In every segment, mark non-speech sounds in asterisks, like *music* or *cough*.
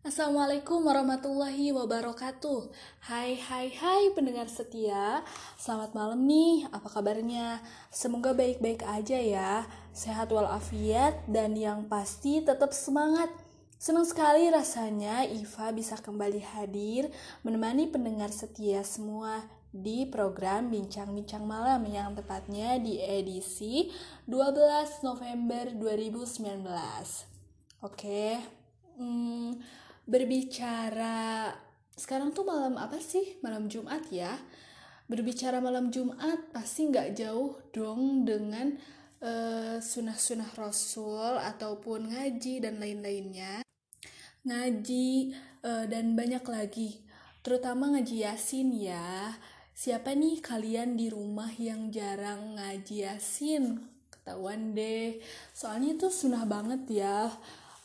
Assalamualaikum warahmatullahi wabarakatuh. Hai hai hai pendengar setia. Selamat malam nih, apa kabarnya? Semoga baik-baik aja ya. Sehat walafiat dan yang pasti tetap semangat. Senang sekali rasanya Iva bisa kembali hadir Menemani pendengar setia semua di program Bincang-Bincang Malam yang tepatnya di edisi 12 November 2019 Oke, hmm, berbicara sekarang tuh malam apa sih? Malam Jumat ya. Berbicara malam Jumat pasti nggak jauh dong dengan uh, sunah-sunah Rasul ataupun ngaji dan lain-lainnya. Ngaji uh, dan banyak lagi, terutama ngaji Yasin ya. Siapa nih kalian di rumah yang jarang ngaji Yasin? Ketahuan deh. Soalnya itu sunah banget ya.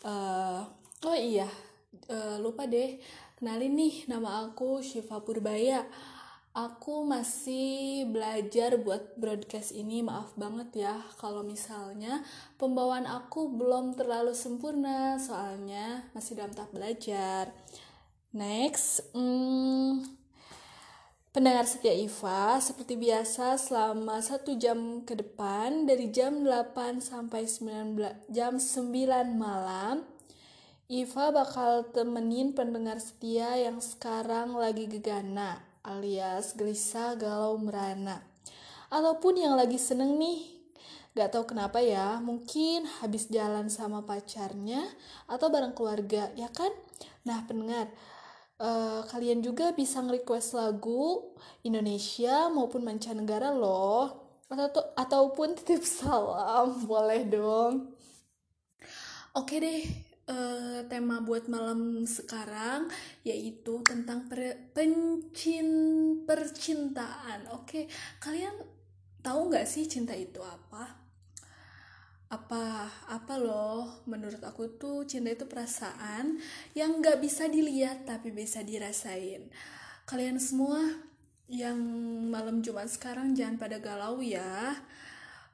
Uh, oh iya, uh, lupa deh kenalin nih nama aku Syifa Purbaya. Aku masih belajar buat broadcast ini maaf banget ya. Kalau misalnya pembawaan aku belum terlalu sempurna soalnya masih dalam tahap belajar. Next hmm, Pendengar setia Iva, seperti biasa selama satu jam ke depan dari jam 8 sampai 9, jam 9 malam Iva bakal temenin pendengar setia yang sekarang lagi gegana alias gelisah galau merana. Ataupun yang lagi seneng nih, gak tahu kenapa ya, mungkin habis jalan sama pacarnya atau bareng keluarga, ya kan? Nah pendengar, uh, kalian juga bisa nge-request lagu Indonesia maupun mancanegara loh. Atau ataupun titip salam, *laughs* boleh dong. Oke deh, uh, tema buat malam sekarang yaitu tentang per pencin percintaan. Oke, kalian tahu nggak sih cinta itu apa? Apa apa loh? Menurut aku tuh cinta itu perasaan yang nggak bisa dilihat tapi bisa dirasain. Kalian semua yang malam Jumat sekarang jangan pada galau ya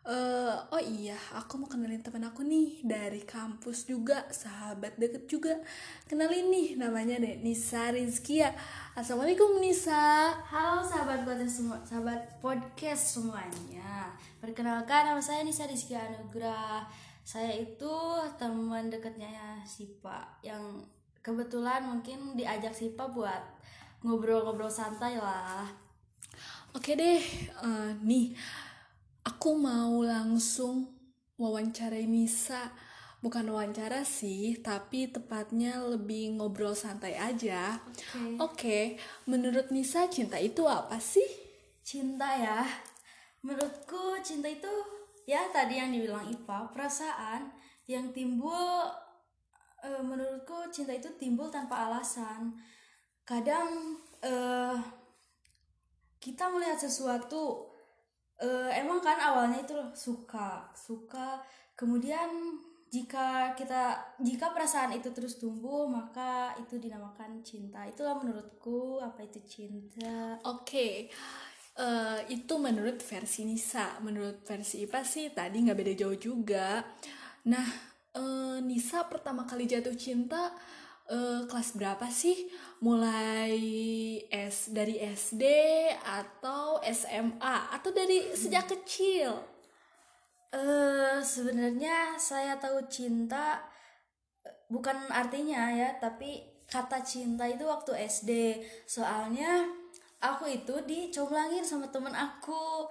Uh, oh iya, aku mau kenalin teman aku nih dari kampus juga, sahabat deket juga. Kenalin nih, namanya deh Nisa Rizkia. Assalamualaikum Nisa. Halo sahabat podcast semua, sahabat podcast semuanya. Perkenalkan nama saya Nisa Rizkia Anugrah. Saya itu teman dekatnya Sipa yang kebetulan mungkin diajak Sipa buat ngobrol-ngobrol santai lah. Oke deh, uh, nih aku mau langsung wawancarai Nisa bukan wawancara sih tapi tepatnya lebih ngobrol santai aja. Oke. Okay. okay, menurut Nisa cinta itu apa sih? Cinta ya. Menurutku cinta itu ya tadi yang dibilang Ipa perasaan yang timbul e, menurutku cinta itu timbul tanpa alasan. Kadang e, kita melihat sesuatu uh, emang kan awalnya itu loh suka suka. Kemudian jika kita jika perasaan itu terus tumbuh maka itu dinamakan cinta. Itulah menurutku apa itu cinta? Oke. Okay. Uh, eh, itu menurut versi Nisa. Menurut versi Ipa sih tadi nggak beda jauh juga. Nah uh, Nisa pertama kali jatuh cinta uh, kelas berapa sih? Mulai S dari SD atau SMA atau dari sejak kecil? Uh, sebenarnya saya tahu cinta bukan artinya ya, tapi kata cinta itu waktu SD. Soalnya aku itu dicomblangin sama temen aku.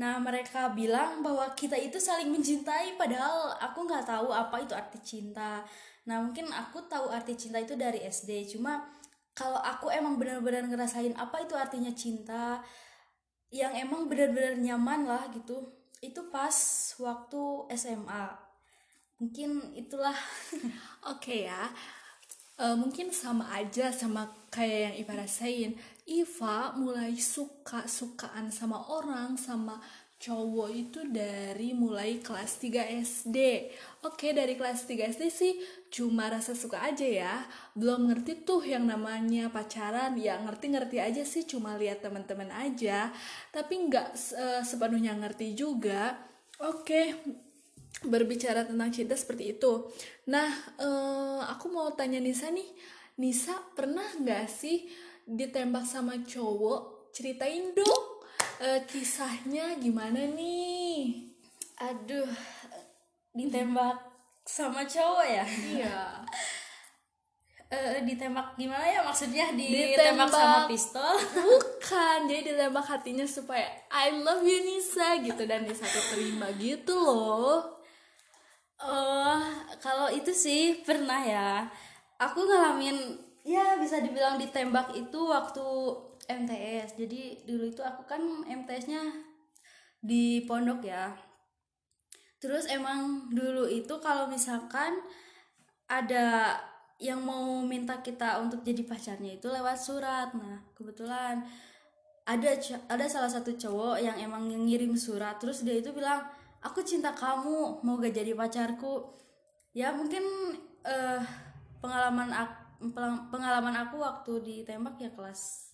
Nah mereka bilang bahwa kita itu saling mencintai padahal aku nggak tahu apa itu arti cinta nah mungkin aku tahu arti cinta itu dari SD cuma kalau aku emang benar-benar ngerasain apa itu artinya cinta yang emang benar-benar nyaman lah gitu itu pas waktu SMA mungkin itulah. *laughs* Oke okay ya. Uh, mungkin sama aja sama kayak yang Iva rasain. Iva mulai suka sukaan sama orang sama cowok itu dari mulai kelas 3 SD. Oke, dari kelas 3 SD sih cuma rasa suka aja ya. Belum ngerti tuh yang namanya pacaran. Ya ngerti-ngerti aja sih cuma lihat teman-teman aja. Tapi nggak uh, sepenuhnya ngerti juga. Oke. berbicara tentang cinta seperti itu. Nah, eh, aku mau tanya Nisa nih, Nisa pernah nggak sih ditembak sama cowok? Ceritain dong eh, kisahnya gimana nih? Aduh, ditembak sama cowok ya? Iya. *laughs* Eh, ditembak gimana ya maksudnya ditembak, Ditembak. sama pistol? *laughs* Bukan, jadi ditembak hatinya supaya I love you Nisa gitu dan Nisa terima gitu loh. Oh, kalau itu sih pernah ya. Aku ngalamin ya bisa dibilang ditembak itu waktu MTS. Jadi dulu itu aku kan MTS-nya di pondok ya. Terus emang dulu itu kalau misalkan ada yang mau minta kita untuk jadi pacarnya itu lewat surat. Nah, kebetulan ada ada salah satu cowok yang emang ngirim surat terus dia itu bilang aku cinta kamu mau gak jadi pacarku ya mungkin eh, pengalaman aku, pengalaman aku waktu ditembak ya kelas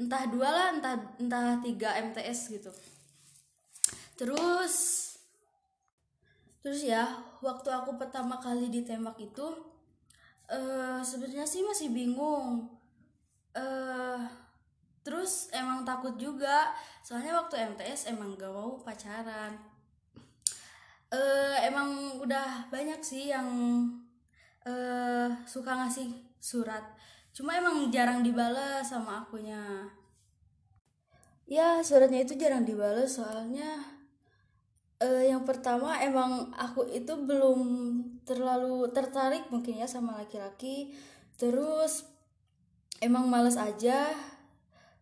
entah dua lah entah entah tiga MTS gitu. Terus terus ya waktu aku pertama kali ditembak itu eh sebenarnya sih masih bingung. Eh terus emang takut juga. Soalnya waktu MTS emang gak mau pacaran. Eh emang udah banyak sih yang eh suka ngasih surat cuma emang jarang dibales sama akunya. Ya suratnya itu jarang dibales soalnya eh yang pertama emang aku itu belum terlalu tertarik mungkin ya sama laki-laki. Terus emang males aja.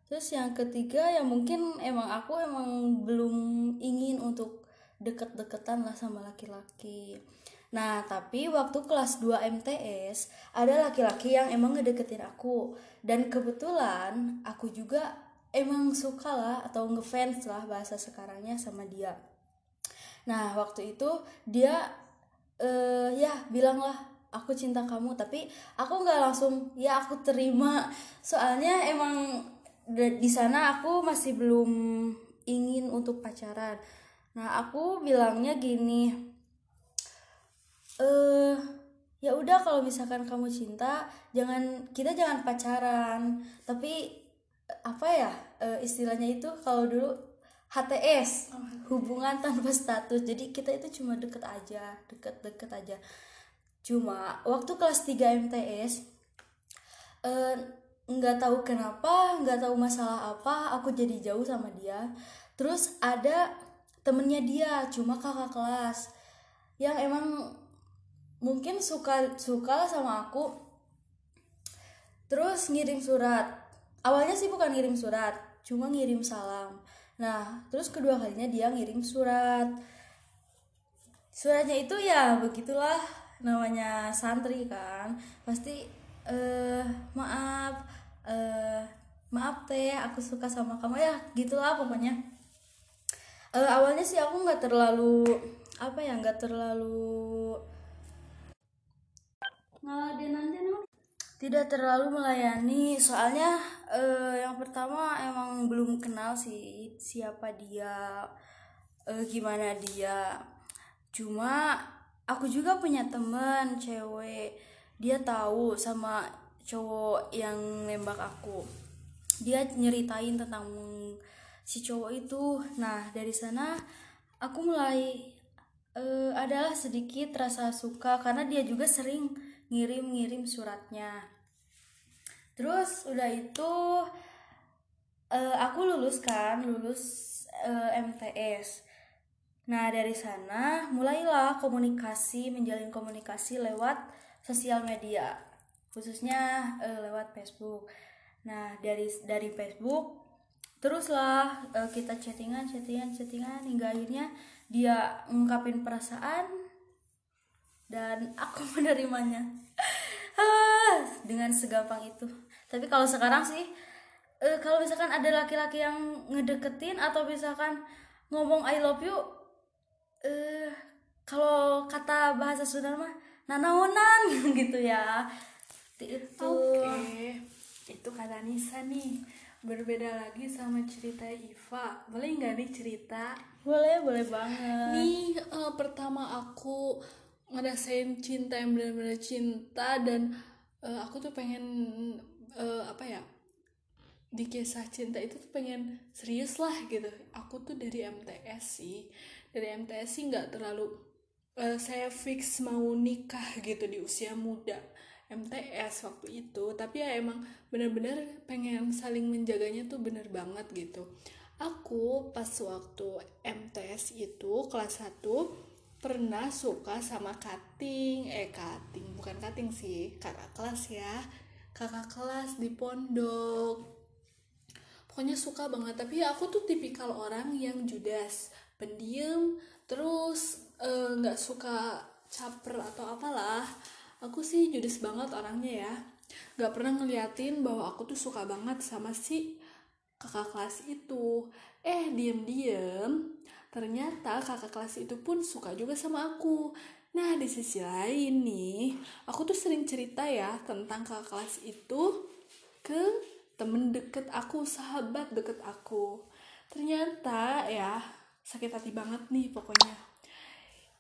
Terus yang ketiga ya mungkin emang aku emang belum ingin untuk deket-deketan lah sama laki-laki nah tapi waktu kelas 2 MTS ada laki-laki yang emang ngedeketin aku dan kebetulan aku juga emang suka lah atau ngefans lah bahasa sekarangnya sama dia Nah, waktu itu dia eh ya bilanglah aku cinta kamu, tapi aku nggak langsung ya aku terima. Soalnya emang di sana aku masih belum ingin untuk pacaran. Nah, aku bilangnya gini, eh ya udah kalau misalkan kamu cinta, jangan kita jangan pacaran. Tapi apa ya eh, istilahnya itu kalau dulu HTS hubungan tanpa status. Jadi kita itu cuma deket aja deket-deket aja. Cuma waktu kelas 3 MTS eh, nggak tahu kenapa nggak tahu masalah apa aku jadi jauh sama dia. Terus ada temennya dia cuma kakak kelas. Yang emang mungkin suka suka lah sama aku terus ngirim surat. Awalnya sih bukan ngirim surat cuma ngirim salam. Nah terus kedua kalinya dia ngirim surat. Suratnya itu ya begitulah namanya santri kan. Pasti eh maaf eh maaf teh aku suka sama kamu ya gitulah pokoknya. Eh, awalnya sih aku nggak terlalu apa ya nggak terlalu ngeladenan tidak terlalu melayani soalnya eh, yang pertama emang belum kenal sih siapa dia eh, gimana dia. Cuma aku juga punya temen cewek. Dia tahu sama cowok yang nembak aku. Dia nyeritain tentang si cowok itu. Nah dari sana aku mulai eh, adalah sedikit rasa suka karena dia juga sering ngirim-ngirim suratnya. Terus udah itu eh, aku lulus kan lulus eh, MTS nah dari sana mulailah komunikasi menjalin komunikasi lewat sosial media khususnya eh, lewat Facebook. Nah dari dari Facebook teruslah eh, kita chattingan chattingan chattingan hingga akhirnya dia ngungkapin perasaan dan aku *laughs* menerimanya. Ah, dengan segampang itu. Tapi kalau sekarang sih eh, kalau misalkan ada laki-laki yang ngedeketin atau misalkan ngomong I love you eh kalau kata bahasa Sunda mah nanaonan *laughs* gitu ya. Itu. Oke, itu kata Nisa nih. berbeda lagi sama cerita Iva. Boleh nggak nih cerita? Boleh boleh banget. Nih uh, pertama aku ngerasain cinta yang benar-benar cinta dan uh, aku tuh pengen uh, apa ya di kisah cinta itu tuh pengen serius lah gitu. Aku tuh dari MTS sih. Dari MTS sih nggak terlalu uh, saya fix mau nikah gitu di usia muda MTS waktu itu. Tapi ya emang bener-bener pengen saling menjaganya tuh bener banget gitu. Aku pas waktu MTS itu kelas 1 pernah suka sama cutting. Eh cutting bukan cutting sih kakak kelas ya. Kakak kelas di pondok. Pokoknya suka banget. Tapi aku tuh tipikal orang yang judas pendiam terus eh, nggak uh, suka caper atau apalah. Aku sih judes banget orangnya ya. Nggak pernah ngeliatin bahwa aku tuh suka banget sama si kakak kelas itu. Eh diem-diem ternyata kakak kelas itu pun suka juga sama aku. Nah di sisi lain nih aku tuh sering cerita ya tentang kakak kelas itu ke temen deket aku sahabat deket aku. Ternyata ya sakit hati banget nih pokoknya.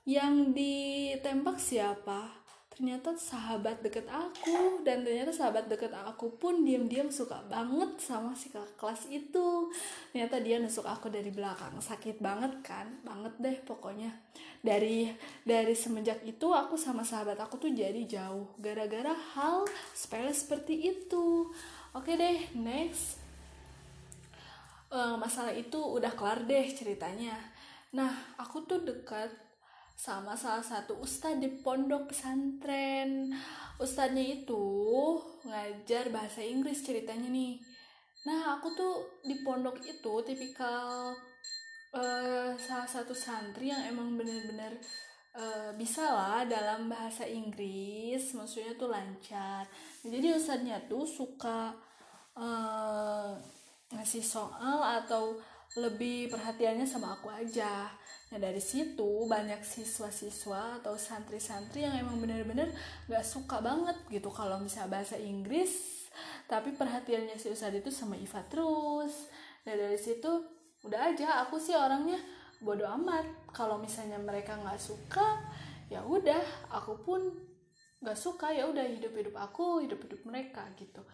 Yang ditembak siapa ternyata sahabat deket aku dan ternyata sahabat deket aku pun diam-diam suka banget sama si kakak kelas itu. Ternyata dia nusuk aku dari belakang. Sakit banget kan? Banget deh pokoknya. Dari dari semenjak itu aku sama sahabat aku tuh jadi jauh. Gara-gara hal sepele seperti itu. Oke deh next. Uh, masalah itu udah kelar deh ceritanya. Nah aku tuh dekat sama salah satu ustadz di pondok pesantren. Ustadznya itu ngajar bahasa Inggris ceritanya nih. Nah aku tuh di pondok itu tipikal uh, salah satu santri yang emang bener-bener uh, bisa lah dalam bahasa Inggris maksudnya tuh lancar. Jadi ustadznya tuh suka uh, ngasih soal atau lebih perhatiannya sama aku aja. Nah dari situ banyak siswa-siswa atau santri-santri yang emang bener-bener gak suka banget gitu kalau misalnya bahasa Inggris. Tapi perhatiannya si Ustadz itu sama Iva terus. Nah dari situ udah aja aku sih orangnya bodo amat. Kalau misalnya mereka nggak suka ya udah aku pun nggak suka. Ya udah hidup hidup aku hidup hidup mereka gitu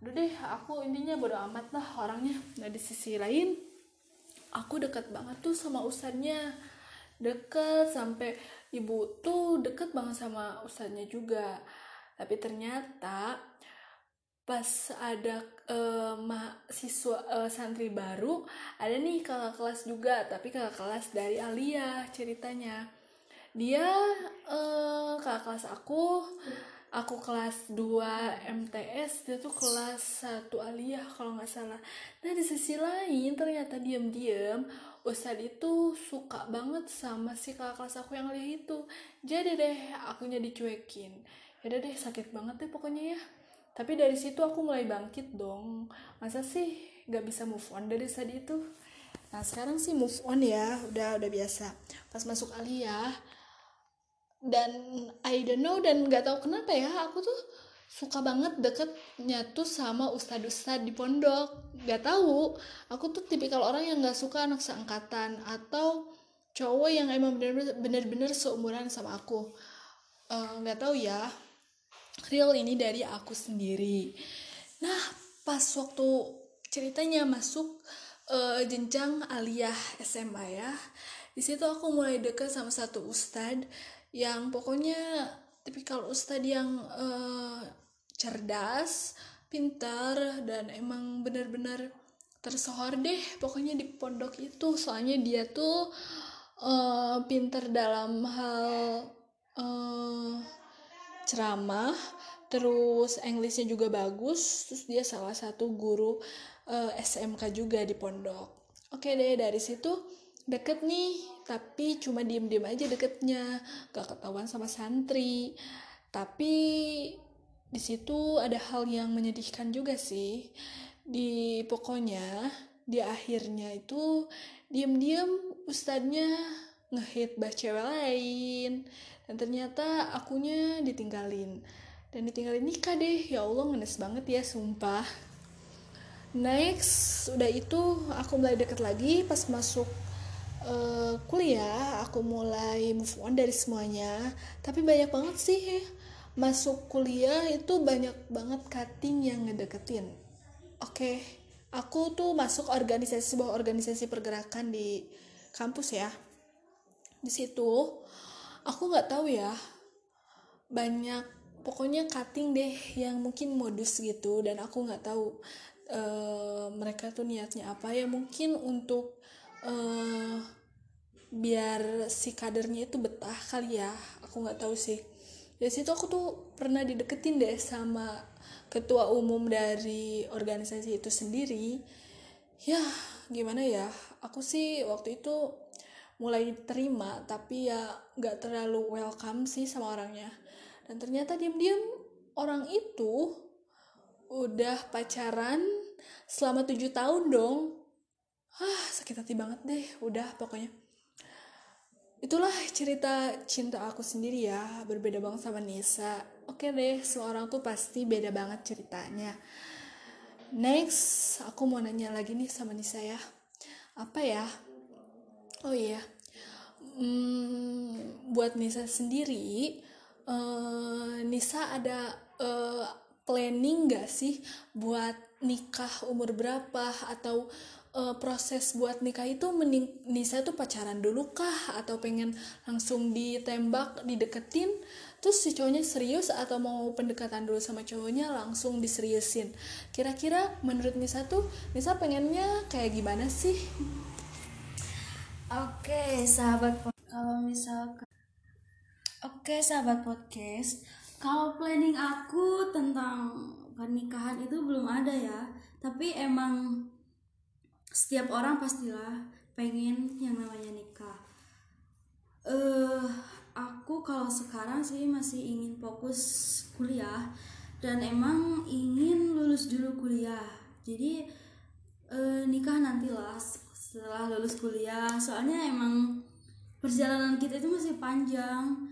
udah deh aku intinya bodo amat lah orangnya. Nah di sisi lain aku dekat banget tuh sama ustadznya. Deket sampai ibu tuh deket banget sama ustadznya juga. Tapi ternyata pas ada uh, mahasiswa uh, santri baru ada nih kakak kelas juga tapi kakak kelas dari Alia ceritanya. Dia uh, kakak kelas aku aku kelas 2 MTS dia tuh kelas 1 aliyah kalau nggak salah. Nah di sisi lain ternyata diam-diam Ustadz itu suka banget sama si kakak kelas aku yang aliyah itu. Jadi deh akunya dicuekin. Ya deh sakit banget deh pokoknya ya. Tapi dari situ aku mulai bangkit dong. Masa sih nggak bisa move on dari saat itu? Nah sekarang sih move on ya udah udah biasa. Pas masuk aliyah dan I don't know dan nggak tahu kenapa ya aku tuh suka banget deketnya tuh sama ustadz ustadz di pondok. Nggak tahu aku tuh tipikal orang yang nggak suka anak seangkatan atau cowok yang emang bener-bener seumuran sama aku. Eh, nggak uh, tahu ya real ini dari aku sendiri. Nah pas waktu ceritanya masuk uh, jenjang aliyah SMA ya di situ aku mulai deket sama satu ustadz yang pokoknya tipikal ustadz yang uh, cerdas, pintar dan emang benar-benar tersohor deh pokoknya di pondok itu. Soalnya dia tuh uh, pintar dalam hal uh, ceramah terus Inggrisnya juga bagus terus dia salah satu guru uh, SMK juga di pondok. Oke deh dari situ deket nih tapi cuma diem-diem aja deketnya. Gak ketahuan sama santri. Tapi di situ ada hal yang menyedihkan juga sih. Di pokoknya di akhirnya itu diem-diem ustadznya ngehit bah cewek lain. Dan ternyata akunya ditinggalin. Dan ditinggalin nikah deh. Ya Allah ngenes banget ya sumpah. Next udah itu aku mulai deket lagi pas masuk uh, kuliah aku mulai move on dari semuanya. Tapi banyak banget sih masuk kuliah itu banyak banget cutting yang ngedeketin. Oke okay. aku tuh masuk organisasi sebuah organisasi pergerakan di kampus ya. Di situ aku nggak tahu ya banyak pokoknya cutting deh yang mungkin modus gitu. Dan aku nggak tahu uh, mereka tuh niatnya apa. Ya mungkin untuk uh, biar si kadernya itu betah kali ya. Aku nggak tahu sih. Dari situ aku tuh pernah dideketin deh sama ketua umum dari organisasi itu sendiri. Ya gimana ya? Aku sih waktu itu mulai terima tapi ya nggak terlalu welcome sih sama orangnya. Dan ternyata diam-diam orang itu udah pacaran selama tujuh tahun dong ah sakit hati banget deh. Udah pokoknya. Itulah cerita cinta aku sendiri ya. Berbeda banget sama Nisa. Oke deh semua tuh pasti beda banget ceritanya. Next aku mau nanya lagi nih sama Nisa ya. Apa ya? Oh iya. Hmm, buat Nisa sendiri uh, Nisa ada uh, planning gak sih buat nikah umur berapa? Atau uh, proses buat nikah itu mending Nisa tuh pacaran dulu kah? Atau pengen langsung ditembak dideketin? Terus si cowoknya serius atau mau pendekatan dulu sama cowoknya langsung diseriusin? Kira-kira menurut Nisa tuh Nisa pengennya kayak gimana sih? Oke sahabat kalau misalkan Oke sahabat podcast kalau planning aku tentang pernikahan itu belum ada ya. Tapi emang setiap orang pastilah pengen yang namanya nikah. Eh uh, aku kalau sekarang sih masih ingin fokus kuliah dan emang ingin lulus dulu kuliah. Jadi uh, nikah nantilah setelah lulus kuliah. Soalnya emang perjalanan kita itu masih panjang.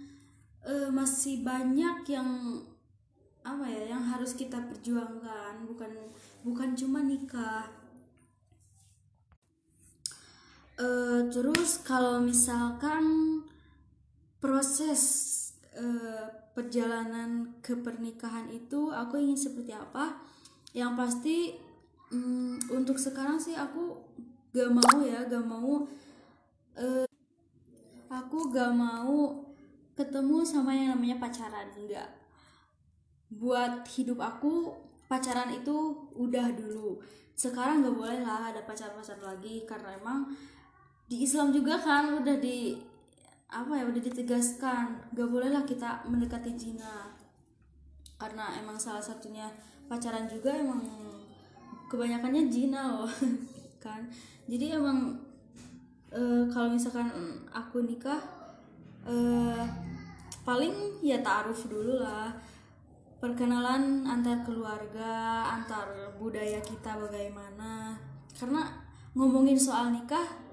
Uh, masih banyak yang apa ya yang harus kita perjuangkan. Bukan bukan cuma nikah uh, terus kalau misalkan proses uh, perjalanan ke pernikahan itu aku ingin seperti apa? Yang pasti um, untuk sekarang sih aku gak mau ya gak mau uh, aku gak mau ketemu sama yang namanya pacaran enggak buat hidup aku pacaran itu udah dulu. Sekarang gak boleh lah ada pacar-pacar lagi karena emang di Islam juga kan udah di apa ya udah ditegaskan gak bolehlah kita mendekati zina. Karena emang salah satunya pacaran juga emang kebanyakannya zina loh *laughs* kan. Jadi emang e, kalau misalkan aku nikah e, paling ya taaruf dulu lah. Perkenalan antar keluarga antar budaya kita bagaimana. Karena ngomongin soal nikah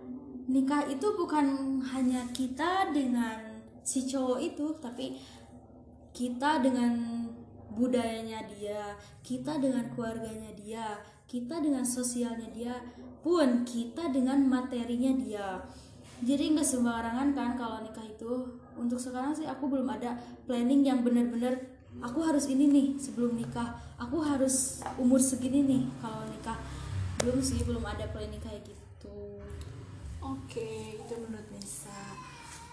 nikah itu bukan hanya kita dengan si cowok itu tapi kita dengan budayanya dia kita dengan keluarganya dia kita dengan sosialnya dia pun kita dengan materinya dia. Jadi nggak sembarangan kan kalau nikah itu? Untuk sekarang sih aku belum ada planning yang benar-benar aku harus ini nih sebelum nikah. Aku harus umur segini nih kalau nikah. Belum sih belum ada planning kayak gitu Oke, itu menurut Nisa.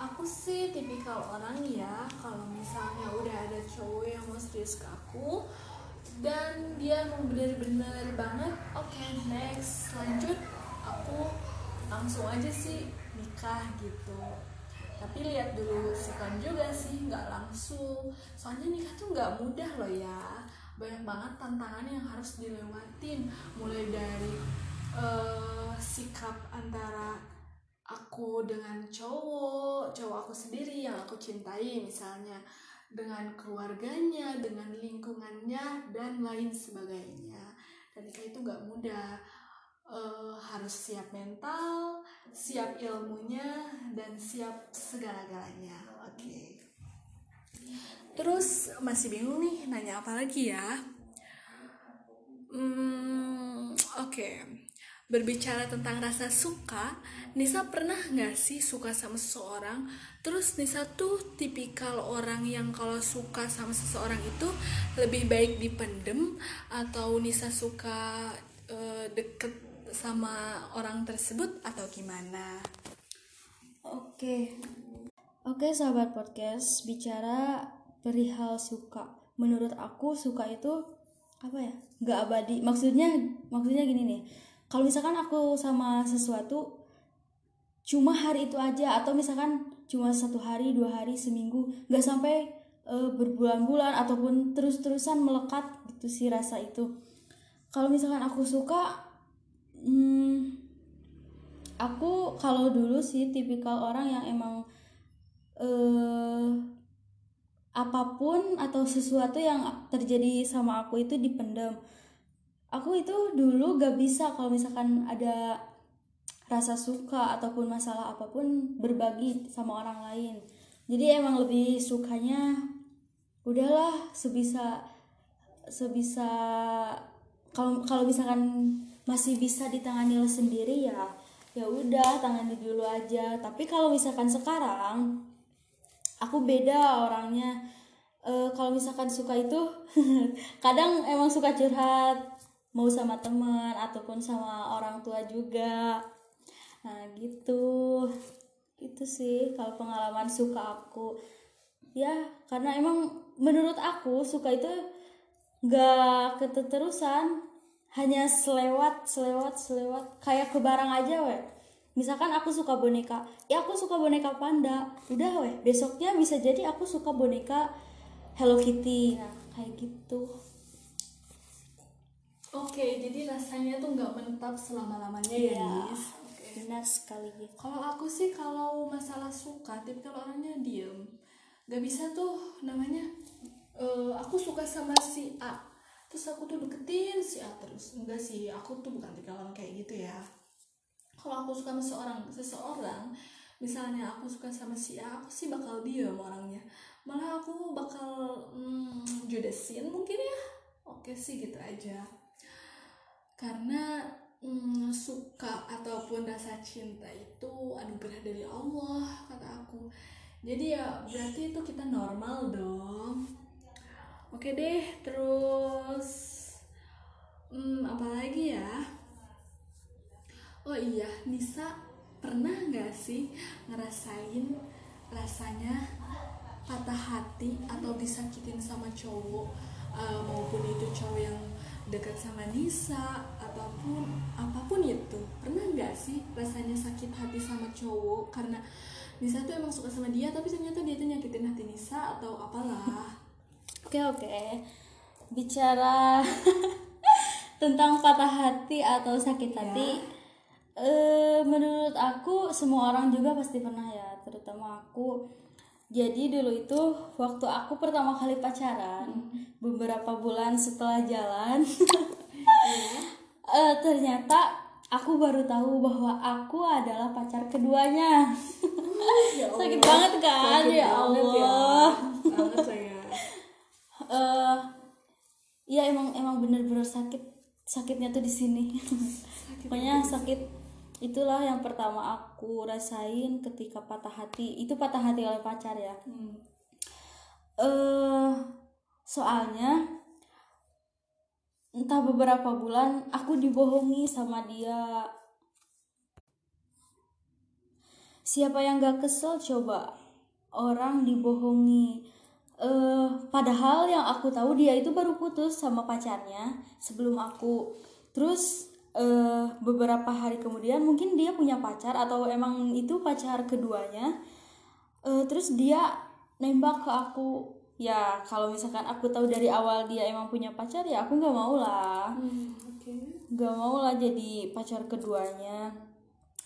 Aku sih tipikal orang ya, kalau misalnya udah ada cowok yang mau serius ke aku dan dia mau bener-bener banget, oke okay, next lanjut, aku langsung aja sih nikah gitu. Tapi lihat dulu sikon juga sih, nggak langsung. Soalnya nikah tuh nggak mudah loh ya, banyak banget tantangan yang harus dilewatin, mulai dari uh, sikap antara aku dengan cowok cowok aku sendiri yang aku cintai misalnya dengan keluarganya dengan lingkungannya dan lain sebagainya. Dan itu gak mudah. Uh, harus siap mental siap ilmunya dan siap segala-galanya. Oke. Okay. terus masih bingung nih nanya apa lagi ya? Hmm, oke Oke, berbicara tentang rasa suka, Nisa pernah nggak sih suka sama seseorang? Terus Nisa tuh tipikal orang yang kalau suka sama seseorang itu lebih baik dipendem atau Nisa suka eh, deket sama orang tersebut atau gimana? Oke. Oke, sahabat podcast, bicara perihal suka. Menurut aku suka itu apa ya? Gak abadi. Maksudnya maksudnya gini nih. Kalau misalkan aku sama sesuatu cuma hari itu aja atau misalkan cuma satu hari, dua hari, seminggu, nggak sampai eh, berbulan-bulan ataupun terus-terusan melekat gitu sih rasa itu. Kalau misalkan aku suka hmm, aku kalau dulu sih tipikal orang yang emang eh apa pun atau sesuatu yang terjadi sama aku itu dipendam aku itu dulu gak bisa kalau misalkan ada rasa suka ataupun masalah apa pun berbagi sama orang lain. Jadi emang lebih sukanya udahlah sebisa sebisa kalau kalau misalkan masih bisa ditangani sendiri ya ya udah tangani dulu aja. Tapi kalau misalkan sekarang aku beda orangnya. Eh, kalau misalkan suka itu *laughs* kadang emang suka curhat mau sama teman ataupun sama orang tua juga. Nah gitu. Itu sih kalau pengalaman suka aku. Ya karena emang menurut aku suka itu gak keterusan hanya selewat selewat selewat. Kayak ke barang aja weh misalkan aku suka boneka ya aku suka boneka panda. Udah weh besoknya bisa jadi aku suka boneka Hello Kitty. Nah kayak gitu Oke, jadi rasanya tuh nggak menetap selama-lamanya ya, Iya. Nis? Oke. benar sekali Kalau aku sih kalau masalah suka, tipikal orangnya diem. Gak bisa tuh namanya. eh, aku suka sama si A, terus aku tuh deketin si A terus. Enggak sih, aku tuh bukan tipikal orang kayak gitu ya. Kalau aku suka sama seorang, seseorang, misalnya aku suka sama si A, aku sih bakal diem orangnya. Malah aku bakal hmm, judesin mungkin ya. Oke sih gitu aja karena mm, suka ataupun rasa cinta itu anugerah dari Allah kata aku. Jadi ya berarti itu kita normal dong. Oke deh terus hmm, apa lagi ya? Oh iya Nisa pernah nggak sih ngerasain rasanya patah hati atau disakitin sama cowok eh, maupun itu cowok yang dekat sama Nisa apa pun apa pun itu pernah nggak sih rasanya sakit hati sama cowok karena Nisa tuh emang suka sama dia tapi ternyata dia tuh nyakitin hati Nisa atau apalah *laughs* Oke oke. Bicara *laughs* tentang patah hati atau sakit hati, eh menurut aku semua orang juga pasti pernah ya, terutama aku. Jadi dulu itu waktu aku pertama kali pacaran, beberapa bulan setelah jalan, *laughs* eh, ternyata aku baru tahu bahwa aku adalah pacar keduanya. *laughs* Sakit banget kan? Sakit ya banget Allah. banget *laughs* eh ya emang emang bener-bener sakit sakitnya tuh di sini. Pokoknya sakit itulah yang pertama aku rasain ketika patah hati. Itu patah hati oleh pacar ya. Hmm. eh soalnya entah beberapa bulan aku dibohongi sama dia. Siapa yang gak kesel coba. Orang dibohongi. Eh padahal yang aku tahu dia itu baru putus sama pacarnya sebelum aku. Terus eh beberapa hari kemudian mungkin dia punya pacar atau emang itu pacar keduanya. Eh, terus dia nembak ke aku ya kalau misalkan aku tahu dari awal dia emang punya pacar ya aku nggak mau lah. Hmm, nggak mau lah jadi pacar keduanya.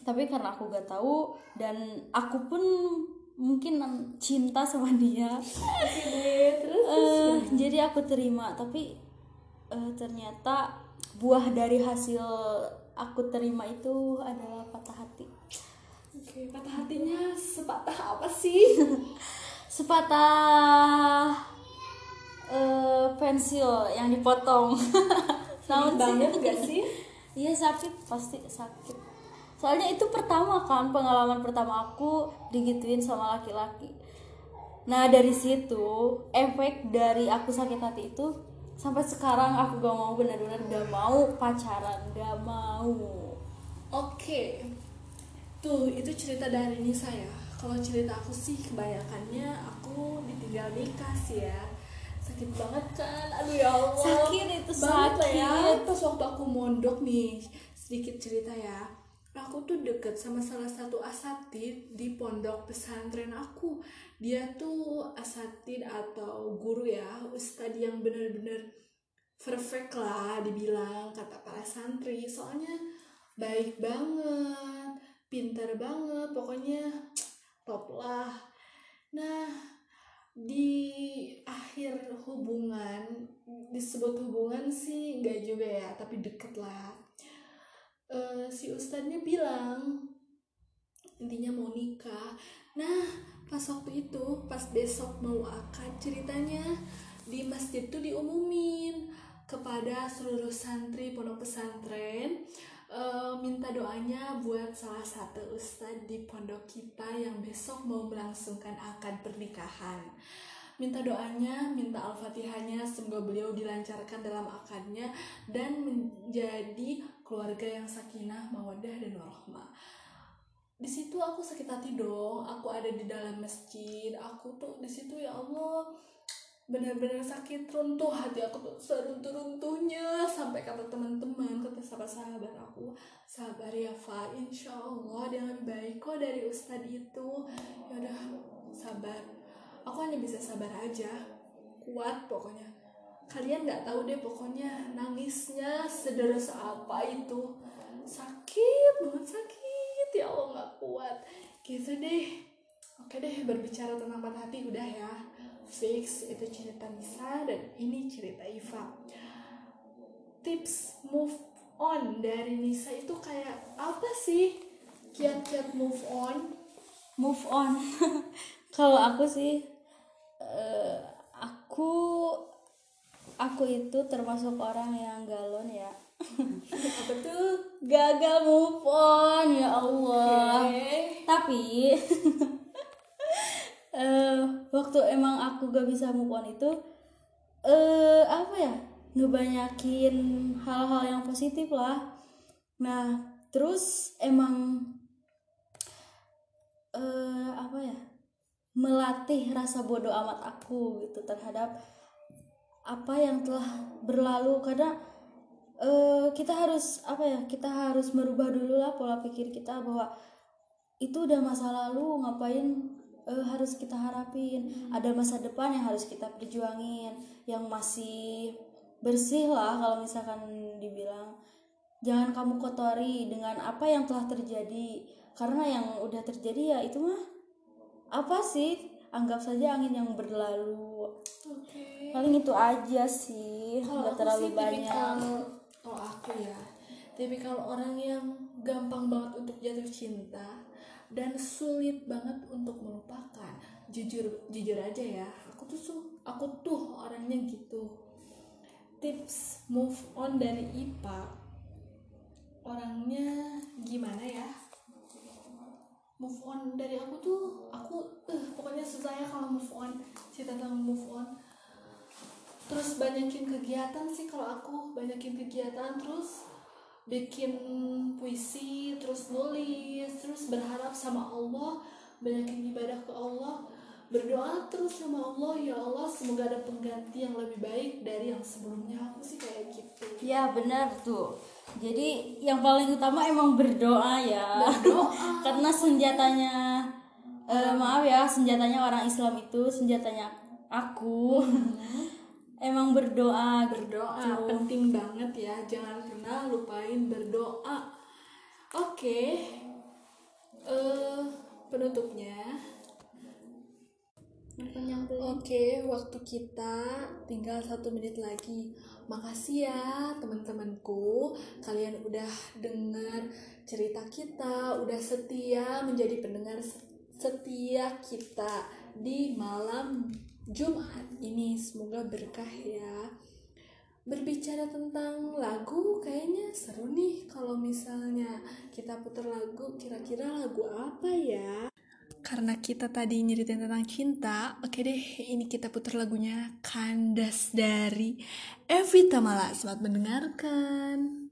Tapi karena aku gak tahu dan aku pun mungkin cinta sama dia. Terus? Eh, jadi aku terima tapi eh, ternyata buah dari hasil aku terima itu adalah patah hati. Oke patah hatinya sepatah apa sih *laughs* sepatah eh, pensil yang dipotong. *laughs* Sih? banget gak sih? Iya sakit. Pasti sakit. Soalnya itu pertama kan pengalaman pertama aku digituin sama laki-laki. Nah dari situ efek dari aku sakit hati itu sampai sekarang aku gak mau benar-benar gak mau pacaran gak mau. Oke, tuh itu cerita dari Nisa ya. Kalau cerita aku sih kebanyakannya aku ditinggal nikah sih ya. Sakit banget kan, aduh ya Allah. Sakit itu Banget ya. sakit. Pas waktu aku mondok nih, sedikit cerita ya. Aku tuh deket sama salah satu asatid di pondok pesantren aku. Dia tuh asatid atau guru ya, ustadz yang bener-bener perfect lah dibilang kata para santri. Soalnya baik banget, pintar banget, pokoknya top lah. Nah, di akhir hubungan disebut hubungan sih nggak juga ya, tapi deket lah. Eh, si ustadznya bilang intinya mau nikah. Nah, pas waktu itu, pas besok mau akad ceritanya di masjid tuh diumumin kepada seluruh santri pondok pesantren eh, minta doanya buat salah satu ustadz di pondok kita yang besok mau melangsungkan akad pernikahan. Minta doanya, minta al-fatihahnya, semoga beliau dilancarkan dalam akadnya dan menjadi keluarga yang sakinah, mawadah dan warahmah. Di situ aku sakit hati dong. Aku ada di dalam masjid. Aku tuh di situ ya Allah benar-benar sakit runtuh hati aku tuh seruntuh-runtuhnya sampai kata teman-teman kata sahabat-sahabat aku sabar ya Fa insya Allah dia lebih baik kok dari ustadz itu. Ya udah sabar. Aku hanya bisa sabar aja. Kuat pokoknya. Kalian nggak tahu deh pokoknya nangisnya sederas apa itu. Sakit banget sakit. Ya Allah nggak kuat. Gitu deh. Oke deh berbicara tentang patah hati udah ya fix itu cerita Nisa dan ini cerita Iva. Tips move on dari Nisa itu kayak apa sih? Kiat-kiat move on? Move on. *laughs* Kalau aku sih eh, aku aku itu termasuk orang yang galon ya. *laughs* Apa tuh? Gagal move on ya Allah. Oke. tapi *laughs* emang aku gak bisa move on itu eh apa ya ngebanyakin hal-hal yang positif lah. Nah terus emang eh apa ya melatih rasa bodoh amat aku gitu terhadap apa yang telah berlalu. Karena eh kita harus apa ya kita harus merubah dulu lah pola pikir kita bahwa itu udah masa lalu ngapain eh, harus kita harapin. Ada masa depan yang harus kita perjuangin yang masih bersih lah kalau misalkan dibilang. Jangan kamu kotori dengan apa yang telah terjadi. Karena yang udah terjadi ya itu mah apa sih? Anggap saja angin yang berlalu. Oke. paling itu aja sih Kalau nggak terlalu sih banyak. tipikal kalau aku ya. Tipikal orang yang gampang banget untuk jatuh cinta dan sulit banget untuk melupakan. Jujur jujur aja ya aku tuh su- aku tuh orangnya gitu. Tips move on dari IPA orangnya gimana ya? Move on dari aku tuh aku eh, pokoknya susah ya kalau move on cerita tentang move on. Terus banyakin kegiatan sih kalau aku banyakin kegiatan terus bikin puisi terus nulis terus berharap sama Allah banyakin ibadah ke Allah berdoa terus sama Allah ya Allah semoga ada pengganti yang lebih baik dari yang sebelumnya. Aku sih kayak gitu. Ya benar tuh. Jadi yang paling utama emang berdoa ya. Berdoa. *laughs* karena senjatanya eh, maaf ya senjatanya orang Islam itu senjatanya aku emang berdoa. Berdoa gitu. penting banget ya. Jangan pernah lupain berdoa. Oke. Eh penutupnya. Oke, waktu kita tinggal satu menit lagi. Makasih ya teman-temanku, kalian udah dengar cerita kita, udah setia menjadi pendengar setia kita di malam Jumat ini. Semoga berkah ya. berbicara tentang lagu kayaknya seru nih kalau misalnya kita putar lagu kira-kira lagu apa ya karena kita tadi nyeritain tentang cinta oke deh ini kita putar lagunya Kandas dari Evita Mala selamat mendengarkan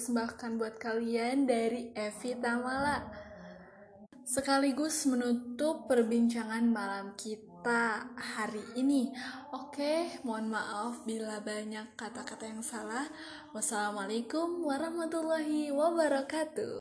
kupersembahkan buat kalian dari Evi Tamala. sekaligus menutup perbincangan malam kita hari ini. Oke, mohon maaf bila banyak kata-kata yang salah. Wassalamualaikum warahmatullahi wabarakatuh.